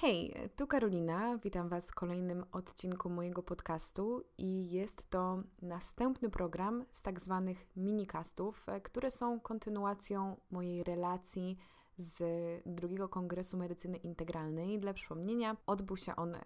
Hej, tu Karolina. Witam Was w kolejnym odcinku mojego podcastu i jest to następny program z tak zwanych minikastów, które są kontynuacją mojej relacji z drugiego Kongresu Medycyny Integralnej. Dla przypomnienia, odbył się on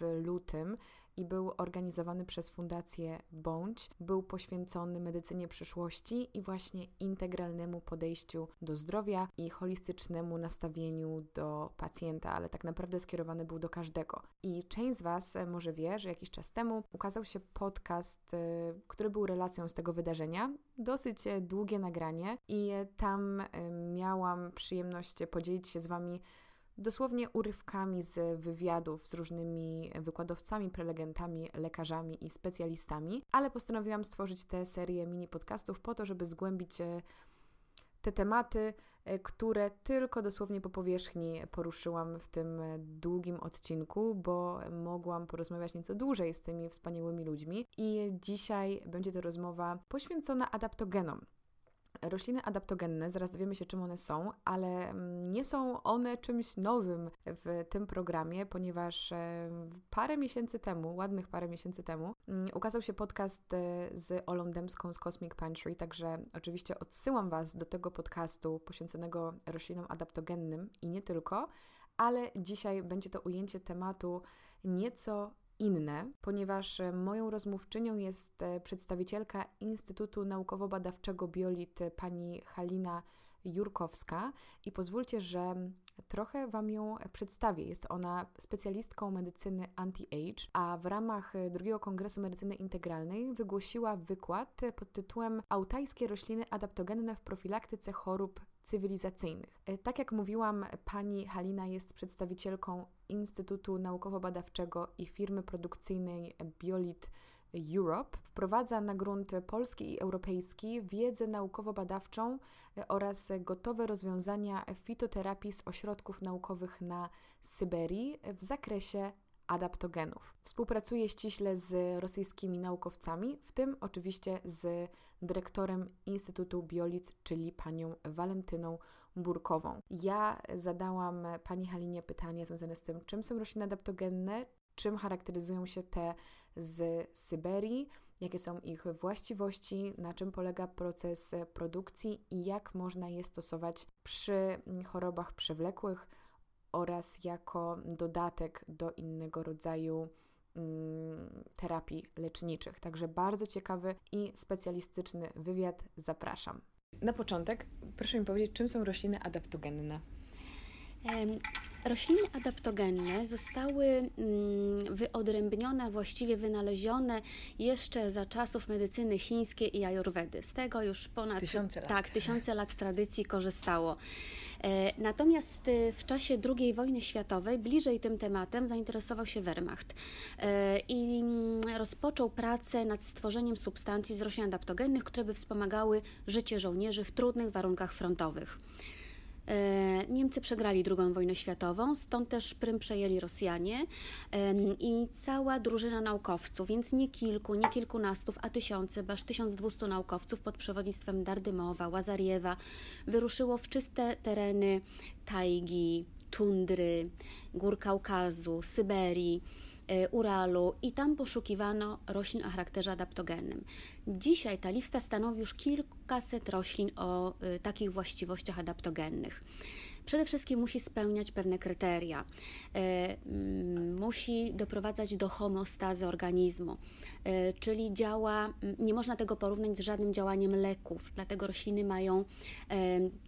w lutym i był organizowany przez Fundację Bądź. Był poświęcony medycynie przyszłości i właśnie integralnemu podejściu do zdrowia i holistycznemu nastawieniu do pacjenta, ale tak naprawdę skierowany był do każdego. I część z Was może wie, że jakiś czas temu ukazał się podcast, y, który był relacją z tego wydarzenia. Dosyć długie nagranie i tam miałam przyjemność podzielić się z Wami dosłownie urywkami z wywiadów z różnymi wykładowcami, prelegentami, lekarzami i specjalistami, ale postanowiłam stworzyć tę serię mini podcastów po to, żeby zgłębić e, te tematy, e, które tylko dosłownie po powierzchni poruszyłam w tym e, długim odcinku, bo mogłam porozmawiać nieco dłużej z tymi wspaniałymi ludźmi. I dzisiaj będzie to rozmowa poświęcona adaptogenom rośliny adaptogenne, zaraz dowiemy się, czym one są, ale mm, nie są one czymś nowym w tym programie, ponieważ e, parę miesięcy temu, ładnych parę miesięcy temu, mm, ukazał się podcast e, z Olą Dębską z Cosmic Pantry, także oczywiście odsyłam Was do tego podcastu poświęconego roślinom adaptogennym i nie tylko, ale dzisiaj będzie to ujęcie tematu nieco inne, ponieważ e, moją rozmówczynią jest e, przedstawicielka Instytutu Naukowo-Badawczego Biolit e, pani Halina Jurkowska i pozwólcie, że trochę Wam ją przedstawię. Jest ona specjalistką medycyny anti-age, a w ramach drugiego Kongresu Medycyny Integralnej wygłosiła wykład pod tytułem Autajskie rośliny adaptogenne w profilaktyce chorób cywilizacyjnych. Tak jak mówiłam, pani Halina jest przedstawicielką Instytutu Naukowo-Badawczego i firmy produkcyjnej Biolit Europe. Wprowadza na grunt polski i europejski wiedzę naukowo-badawczą e, oraz gotowe rozwiązania fitoterapii z ośrodków naukowych na Syberii w zakresie adaptogenów. Współpracuje ściśle z rosyjskimi naukowcami, w tym oczywiście z dyrektorem Instytutu Biolit, czyli panią Walentyną Burkową. Ja zadałam pani Halinie pytanie związane z tym, czym są rośliny adaptogenne, czym charakteryzują się te z Syberii, jakie są ich właściwości, na czym polega proces produkcji i jak można je stosować przy chorobach przewlekłych oraz jako dodatek do innego rodzaju mm, terapii leczniczych. Także bardzo ciekawy i specjalistyczny wywiad zapraszam. Na początek proszę mi powiedzieć, czym są rośliny adaptogenne? Rośliny adaptogenne zostały mm, wyodrębnione, właściwie wynalezione jeszcze za czasów medycyny chińskiej i ajurwedy. Z tego już ponad tysiące lat, tak, tysiące lat tradycji korzystało. E, natomiast e, w czasie II wojny światowej bliżej tym tematem zainteresował się Wehrmacht e, i mm, rozpoczął pracę nad stworzeniem substancji z roślin adaptogennych, które by wspomagały życie żołnierzy w trudnych warunkach frontowych. E, Niemcy przegrali II wojnę światową, stąd też Prym przejęli Rosjanie i cała drużyna naukowców, więc nie kilku, nie kilkunastów, a tysiące, aż 1200 naukowców pod przewodnictwem Dardymowa, Łazariewa wyruszyło w czyste tereny tajgi, tundry, gór Kaukazu, Syberii Uralu i tam poszukiwano roślin o charakterze adaptogennym. Dzisiaj ta lista stanowi już kilkaset roślin o e, takich właściwościach adaptogennych. Przede wszystkim musi spełniać pewne kryteria, e, mm, musi doprowadzać do homeostazy organizmu, czyli działa, nie można tego porównać z żadnym działaniem leków, dlatego rośliny mają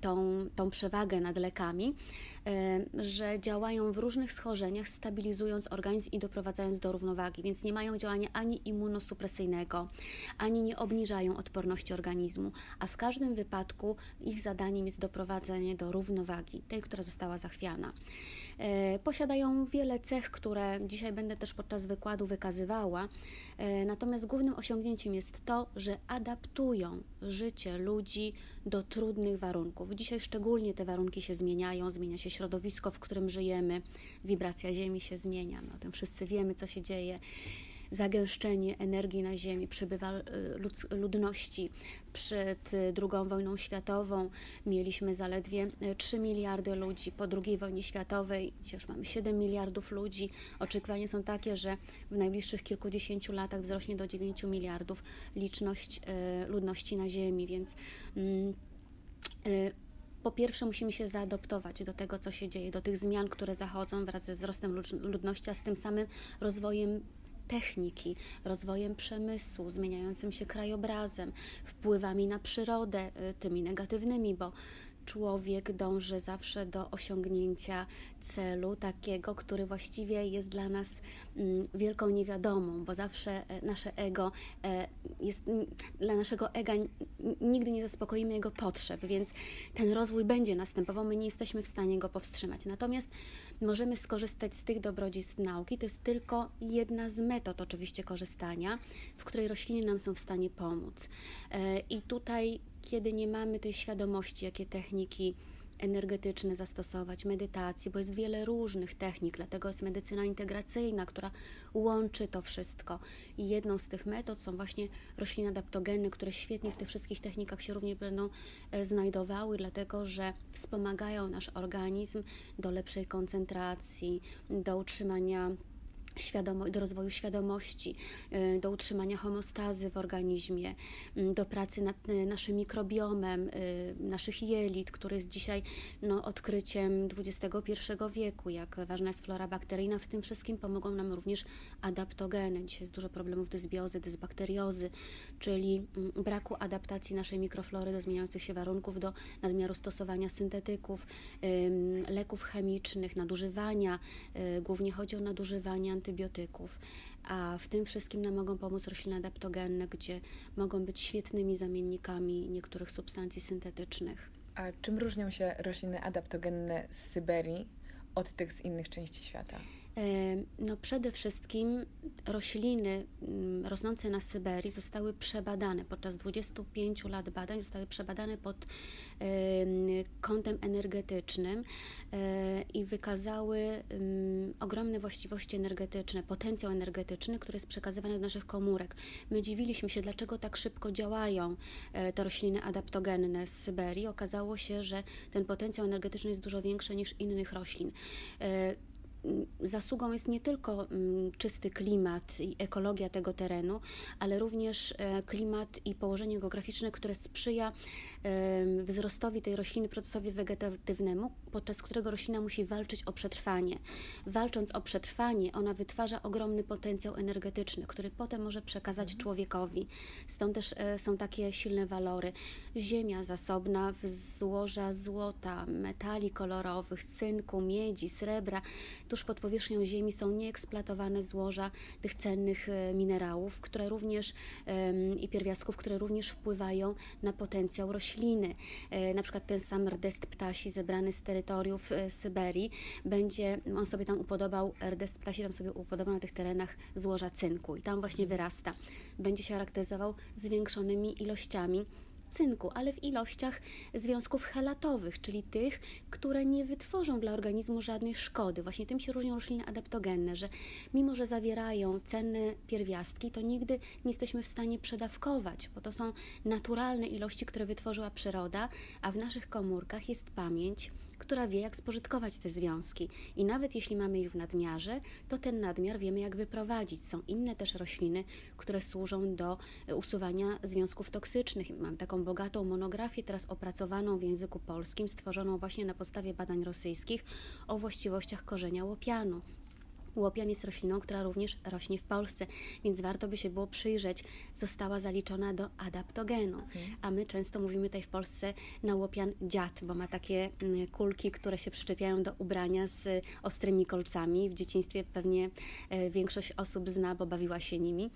tą, tą przewagę nad lekami że działają w różnych schorzeniach, stabilizując organizm i doprowadzając do równowagi, więc nie mają działania ani immunosupresyjnego, ani nie obniżają odporności organizmu, a w każdym wypadku ich zadaniem jest doprowadzenie do równowagi, tej, która została zachwiana. E, posiadają wiele cech, które dzisiaj będę też podczas wykładu wykazywała. E, natomiast głównym osiągnięciem jest to, że adaptują życie ludzi do trudnych warunków. Dzisiaj szczególnie te warunki się zmieniają, zmienia się środowisko, w którym żyjemy, wibracja Ziemi się zmienia. No, o tym wszyscy wiemy, co się dzieje. Zagęszczenie energii na Ziemi, przybywa ludności. Przed II wojną światową mieliśmy zaledwie 3 miliardy ludzi, po II wojnie światowej już mamy 7 miliardów ludzi. Oczekiwania są takie, że w najbliższych kilkudziesięciu latach wzrośnie do 9 miliardów liczność ludności na Ziemi, więc mm, po pierwsze musimy się zaadoptować do tego, co się dzieje, do tych zmian, które zachodzą wraz ze wzrostem ludności, a z tym samym rozwojem techniki, rozwojem przemysłu, zmieniającym się krajobrazem, wpływami na przyrodę, y, tymi negatywnymi, bo człowiek dąży zawsze do osiągnięcia celu takiego, który właściwie jest dla nas mm, wielką niewiadomą, bo zawsze e, nasze ego e, jest, dla naszego ega nigdy nie zaspokoimy jego potrzeb, więc ten rozwój będzie następował, my nie jesteśmy w stanie go powstrzymać. Natomiast możemy skorzystać z tych dobrodziejstw nauki, to jest tylko jedna z metod oczywiście korzystania, w której rośliny nam są w stanie pomóc. E, I tutaj kiedy nie mamy tej świadomości, jakie techniki energetyczne zastosować, medytacji, bo jest wiele różnych technik, dlatego jest medycyna integracyjna, która łączy to wszystko. I jedną z tych metod są właśnie rośliny adaptogeny, które świetnie w tych wszystkich technikach się również będą e, znajdowały, dlatego że wspomagają nasz organizm do lepszej koncentracji, do utrzymania do rozwoju świadomości, y, do utrzymania homostazy w organizmie, y, do pracy nad y, naszym mikrobiomem, naszych jelit, który jest dzisiaj no, odkryciem XXI wieku, jak ważna jest flora bakteryjna. W tym wszystkim pomogą nam również adaptogeny. Dzisiaj jest dużo problemów dysbiozy, dysbakteriozy, czyli mm, braku adaptacji naszej mikroflory do zmieniających się warunków, do nadmiaru stosowania syntetyków, leków chemicznych, nadużywania. Głównie chodzi o nadużywanie antybiotyków, a w tym wszystkim nam mogą pomóc rośliny adaptogenne, gdzie mogą być świetnymi zamiennikami niektórych substancji syntetycznych. A czym różnią się rośliny adaptogenne z Syberii od tych z innych części świata? No przede wszystkim rośliny mm, rosnące na Syberii zostały przebadane podczas 25 lat badań, zostały przebadane pod kątem energetycznym e, i wykazały ogromne właściwości energetyczne, potencjał energetyczny, który jest przekazywany do naszych komórek. My dziwiliśmy się, dlaczego tak szybko działają e, te rośliny adaptogenne z Syberii. Okazało się, że ten potencjał energetyczny jest dużo większy niż innych roślin e, zasługą jest nie tylko mm, czysty klimat i ekologia tego terenu, ale również e, klimat i położenie geograficzne, które sprzyja wzrostowi tej rośliny, procesowi wegetatywnemu, podczas którego roślina musi walczyć o przetrwanie. Walcząc o przetrwanie, ona wytwarza ogromny potencjał energetyczny, który potem może przekazać mhm. człowiekowi. Stąd też e, są takie silne walory. Ziemia zasobna w złoża złota, metali kolorowych, cynku, miedzi, srebra. Tuż pod powierzchnią Ziemi są nieeksploatowane złoża tych cennych e, minerałów, które również i pierwiastków, które również wpływają na potencjał rośliny. E, na przykład ten sam rdest ptasi zebrany z terytoriów e, Syberii będzie, on sobie tam upodobał, rdest ptasi tam sobie upodobał na tych terenach złoża cynku i tam właśnie wyrasta. Będzie się charakteryzował zwiększonymi ilościami cynku, ale w ilościach związków helatowych, czyli tych, które nie wytworzą dla organizmu żadnej szkody. Właśnie tym się różnią rośliny adaptogenne, że mimo, że zawierają cenne pierwiastki, to nigdy nie jesteśmy w stanie przedawkować, bo to są naturalne ilości, które wytworzyła przyroda, a w naszych komórkach jest pamięć która wie, jak spożytkować te związki. I nawet jeśli mamy ich w nadmiarze, to ten nadmiar wiemy, jak wyprowadzić. Są inne też rośliny, które służą do e, usuwania związków toksycznych. Mam taką bogatą monografię, teraz opracowaną w języku polskim, stworzoną właśnie na podstawie badań rosyjskich o właściwościach korzenia łopianu. Łopian jest rośliną, która również rośnie w Polsce, więc warto by się było przyjrzeć. Została zaliczona do adaptogenu, mhm. a my często mówimy tutaj w Polsce na łopian dziad, bo ma takie mm, kulki, które się przyczepiają do ubrania z ostrymi kolcami. W dzieciństwie pewnie e, większość osób zna, bo bawiła się nimi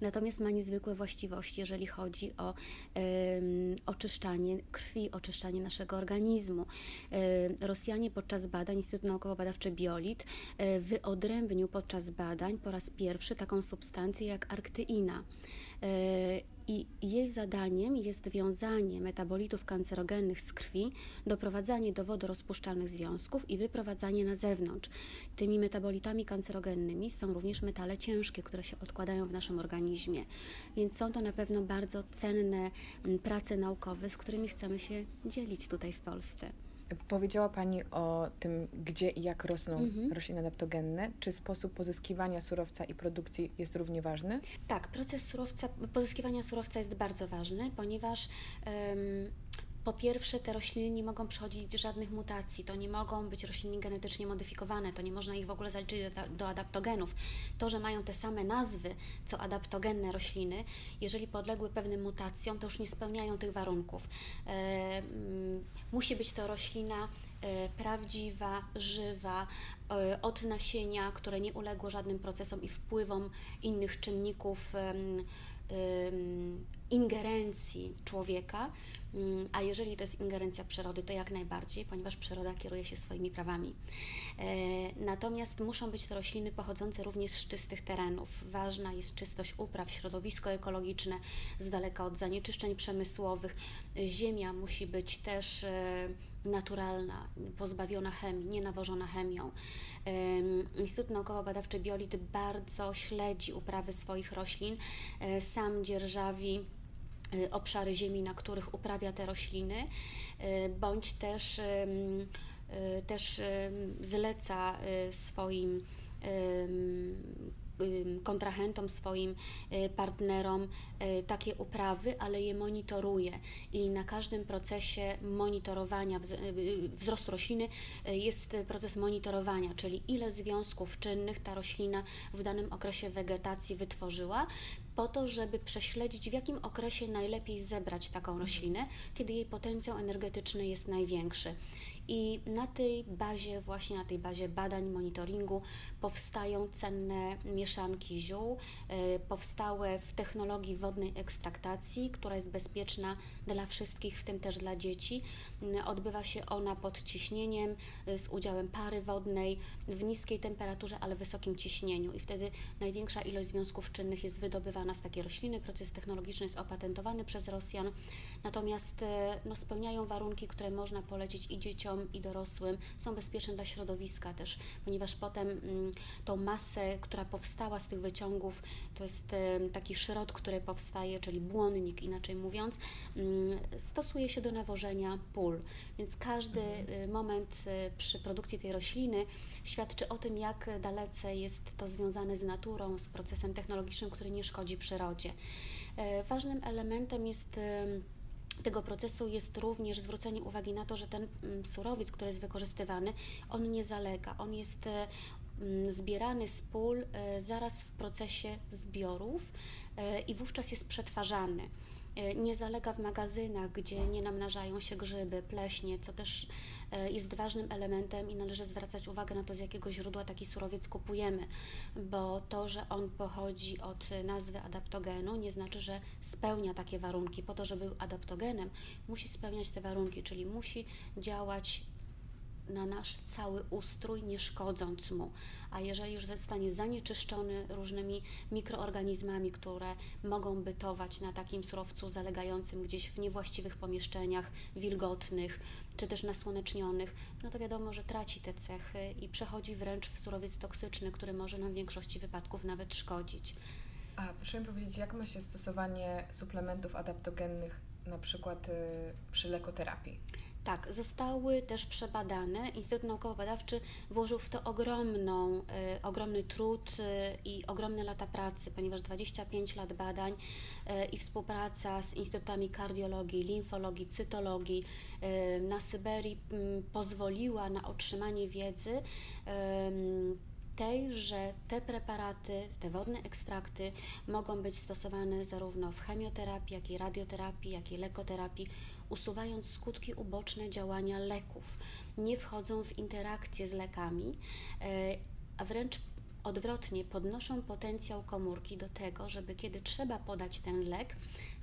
natomiast ma niezwykłe właściwości, jeżeli chodzi o oczyszczanie krwi, oczyszczanie naszego organizmu. Rosjanie podczas badań, Instytut Naukowo-Badawczy Biolit, e, wyodrębnił podczas badań po raz pierwszy taką substancję jak arktyina. I jej zadaniem jest wiązanie metabolitów kancerogennych z krwi, doprowadzanie do wodorozpuszczalnych związków i wyprowadzanie na zewnątrz. Tymi metabolitami kancerogennymi są również metale ciężkie, które się odkładają w naszym organizmie. Więc są to na pewno bardzo cenne mm, prace naukowe, z którymi chcemy się dzielić tutaj w Polsce. Powiedziała Pani o tym, gdzie i jak rosną mhm. rośliny adaptogenne. Czy sposób pozyskiwania surowca i produkcji jest równie ważny? Tak, proces surowca, pozyskiwania surowca jest bardzo ważny, ponieważ um, po pierwsze, te rośliny nie mogą przechodzić żadnych mutacji, to nie mogą być rośliny genetycznie modyfikowane, to nie można ich w ogóle zaliczyć do, do, adaptogenów. To, że mają te same nazwy co adaptogenne rośliny, jeżeli podległy pewnym mutacjom, to już nie spełniają tych warunków. E, mm, musi być to roślina e, prawdziwa, żywa, e, od nasienia, które nie uległo żadnym procesom i wpływom innych czynników ingerencji człowieka, a jeżeli to jest ingerencja przyrody, to jak najbardziej, ponieważ przyroda kieruje się swoimi prawami. E, natomiast muszą być to rośliny pochodzące również z czystych terenów. Ważna jest czystość upraw, środowisko ekologiczne, z daleka od zanieczyszczeń przemysłowych. Ziemia musi być też e, naturalna, pozbawiona chemii, nienawożona chemią. Instytut Naukowo-Badawczy Biolit bardzo śledzi uprawy swoich roślin, e, sam dzierżawi obszary ziemi, na których uprawia te rośliny, e, bądź też, też zleca swoim kontrahentom, swoim y, partnerom y, takie uprawy, ale je monitoruje i na każdym procesie monitorowania y, wzrostu rośliny jest proces monitorowania, czyli ile związków czynnych ta roślina w danym okresie wegetacji wytworzyła, po to, żeby prześledzić, w jakim okresie najlepiej zebrać taką roślinę, kiedy jej potencjał energetyczny jest największy. I na tej bazie, właśnie na tej bazie badań, monitoringu powstają cenne mieszanki ziół, e, powstałe w technologii wodnej ekstraktacji, która jest bezpieczna dla wszystkich, w tym też dla dzieci. Odbywa się ona pod ciśnieniem, e, z udziałem pary wodnej, w niskiej temperaturze, ale wysokim ciśnieniu i wtedy największa ilość związków czynnych jest wydobywana z takiej rośliny. Proces technologiczny jest opatentowany przez Rosjan, natomiast e, no, spełniają warunki, które można polecić i dzieciom, i dorosłym, są bezpieczne dla środowiska też, ponieważ potem mm, tą masę, która powstała z tych wyciągów, to jest taki szrot, który powstaje, czyli błonnik inaczej mówiąc, mm, stosuje się do nawożenia pól. Więc każdy mhm. y, moment y, przy produkcji tej rośliny świadczy o tym, jak dalece jest to związane z naturą, z procesem technologicznym, który nie szkodzi przyrodzie. E, ważnym elementem jest tego procesu jest również zwrócenie uwagi na to, że ten mm, surowiec, który jest wykorzystywany, on nie zalega, on jest e, mm, zbierany z pól e, zaraz w procesie zbiorów e, i wówczas jest przetwarzany. Nie zalega w magazynach, gdzie nie namnażają się grzyby, pleśnie, co też jest ważnym elementem i należy zwracać uwagę na to, z jakiego źródła taki surowiec kupujemy, bo to, że on pochodzi od nazwy adaptogenu, nie znaczy, że spełnia takie warunki. Po to, żeby był adaptogenem, musi spełniać te warunki, czyli musi działać na nasz cały ustrój, nie szkodząc mu. A jeżeli już zostanie zanieczyszczony różnymi mikroorganizmami, które mogą bytować na takim surowcu zalegającym gdzieś w niewłaściwych pomieszczeniach, wilgotnych, czy też nasłonecznionych, no to wiadomo, że traci te cechy i przechodzi wręcz w surowiec toksyczny, który może nam w większości wypadków nawet szkodzić. A proszę mi powiedzieć, jak ma się stosowanie suplementów adaptogennych na przykład y, przy lekoterapii? Tak, zostały też przebadane. Instytut Naukowo-Badawczy włożył w to ogromną, y, ogromny trud y, i ogromne lata pracy, ponieważ 25 lat badań y, i współpraca z instytutami kardiologii, limfologii, cytologii na Syberii pozwoliła na otrzymanie wiedzy tej, że te preparaty, te wodne ekstrakty mogą być stosowane zarówno w chemioterapii, jak i radioterapii, jak i lekoterapii usuwając skutki uboczne działania leków. Nie wchodzą w interakcję z lekami, e, a wręcz odwrotnie podnoszą potencjał komórki do tego, żeby kiedy trzeba podać ten lek,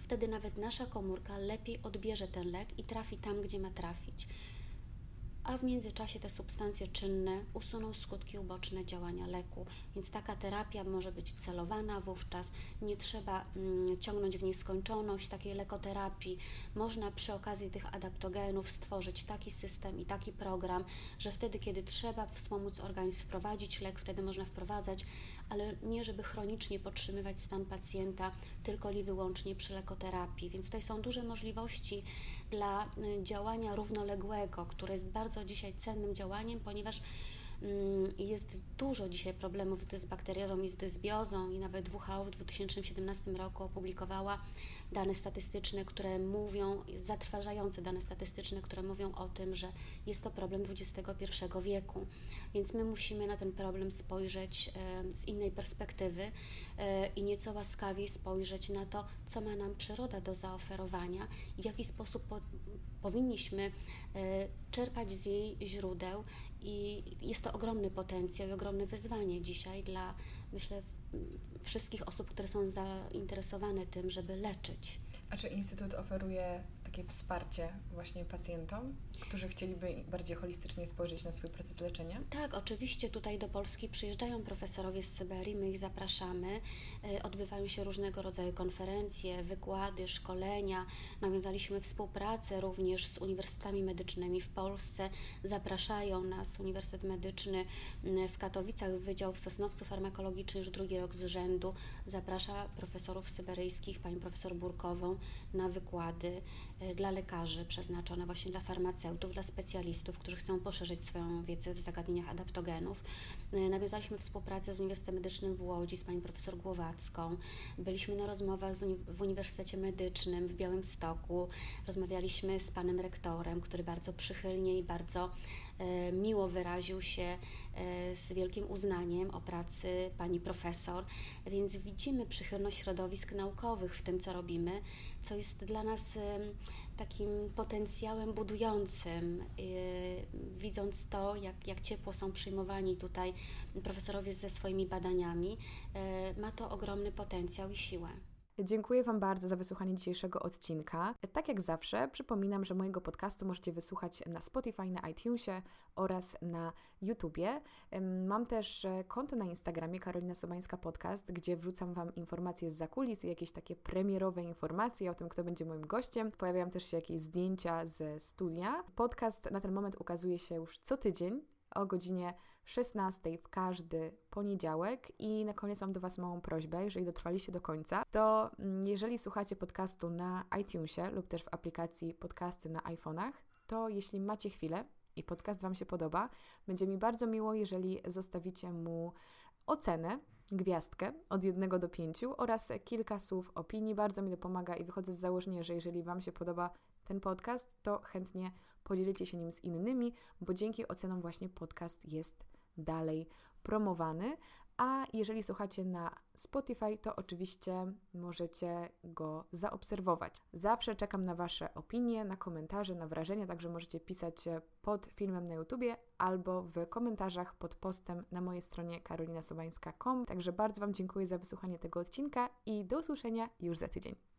wtedy nawet nasza komórka lepiej odbierze ten lek i trafi tam, gdzie ma trafić. A w międzyczasie te substancje czynne usuną skutki uboczne działania leku. Więc taka terapia może być celowana wówczas, nie trzeba mm, ciągnąć w nieskończoność takiej lekoterapii. Można przy okazji tych adaptogenów stworzyć taki system i taki program, że wtedy, kiedy trzeba wspomóc organizm wprowadzić lek, wtedy można wprowadzać, ale nie żeby chronicznie podtrzymywać stan pacjenta tylko i wyłącznie przy lekoterapii. Więc tutaj są duże możliwości dla y, działania równoległego, które jest bardzo dzisiaj cennym działaniem, ponieważ jest dużo dzisiaj problemów z dysbakteriozą i z dysbiozą i nawet WHO w 2017 roku opublikowała dane statystyczne, które mówią, zatrważające dane statystyczne, które mówią o tym, że jest to problem XXI wieku. Więc my musimy na ten problem spojrzeć z innej perspektywy e, i nieco łaskawiej spojrzeć na to, co ma nam przyroda do zaoferowania i w jaki sposób po, powinniśmy e, czerpać z jej źródeł. I jest to ogromny potencjał i ogromne wyzwanie dzisiaj dla, myślę, wszystkich osób, które są zainteresowane tym, żeby leczyć. A czy Instytut oferuje takie wsparcie właśnie pacjentom, którzy chcieliby bardziej holistycznie spojrzeć na swój proces leczenia? Tak, oczywiście tutaj do Polski przyjeżdżają profesorowie z Syberii, my ich zapraszamy. E, odbywają się różnego rodzaju konferencje, wykłady, szkolenia. Nawiązaliśmy współpracę również z uniwersytetami medycznymi w Polsce. Zapraszają nas Uniwersytet Medyczny w Katowicach, Wydział w Sosnowcu Farmakologiczny już drugi rok z rzędu. Zaprasza profesorów syberyjskich, pani profesor Burkową na wykłady. E, dla lekarzy przeznaczone właśnie dla farmaceutów, dla specjalistów, którzy chcą poszerzyć swoją wiedzę w zagadnieniach adaptogenów. E, nawiązaliśmy współpracę z Uniwersytetem Medycznym w Łodzi, z pani profesor Głowacką. Byliśmy na rozmowach w Uniwersytecie Medycznym w Białymstoku. Rozmawialiśmy z panem rektorem, który bardzo przychylnie i bardzo miło wyraził się z wielkim uznaniem o pracy pani profesor, więc widzimy przychylność środowisk naukowych w tym, co robimy co jest dla nas takim potencjałem budującym. Y, widząc to, jak, jak ciepło są przyjmowani tutaj profesorowie ze swoimi badaniami, ma to ogromny potencjał i siłę. Dziękuję Wam bardzo za wysłuchanie dzisiejszego odcinka. Tak jak zawsze, przypominam, że mojego podcastu możecie wysłuchać na Spotify, na iTunesie oraz na YouTubie. Mam też e, konto na Instagramie Karolina Sobańska Podcast, gdzie wrzucam Wam informacje z zakulis i jakieś takie premierowe informacje o tym, kto będzie moim gościem. Pojawiają też się jakieś zdjęcia ze studia. Podcast na ten moment ukazuje się już co tydzień o godzinie 16 w każdy poniedziałek. I na koniec mam do Was małą prośbę, jeżeli dotrwaliście do końca, to mm, jeżeli słuchacie podcastu na iTunesie lub też w aplikacji podcasty na iPhone'ach, to jeśli macie chwilę i podcast Wam się podoba, będzie mi bardzo miło, jeżeli zostawicie mu ocenę, gwiazdkę od 1 do 5 oraz kilka słów opinii. Bardzo mi to pomaga i wychodzę z założenia, że jeżeli Wam się podoba ten podcast, to chętnie podzielicie się nim z innymi, bo dzięki ocenom właśnie podcast jest dalej promowany. A jeżeli słuchacie na Spotify, to oczywiście możecie go zaobserwować. Zawsze czekam na Wasze opinie, na komentarze, na wrażenia, także możecie pisać pod filmem na YouTubie albo w komentarzach pod postem na mojej stronie karolinasobańska.com. Także bardzo Wam dziękuję za wysłuchanie tego odcinka i do usłyszenia już za tydzień.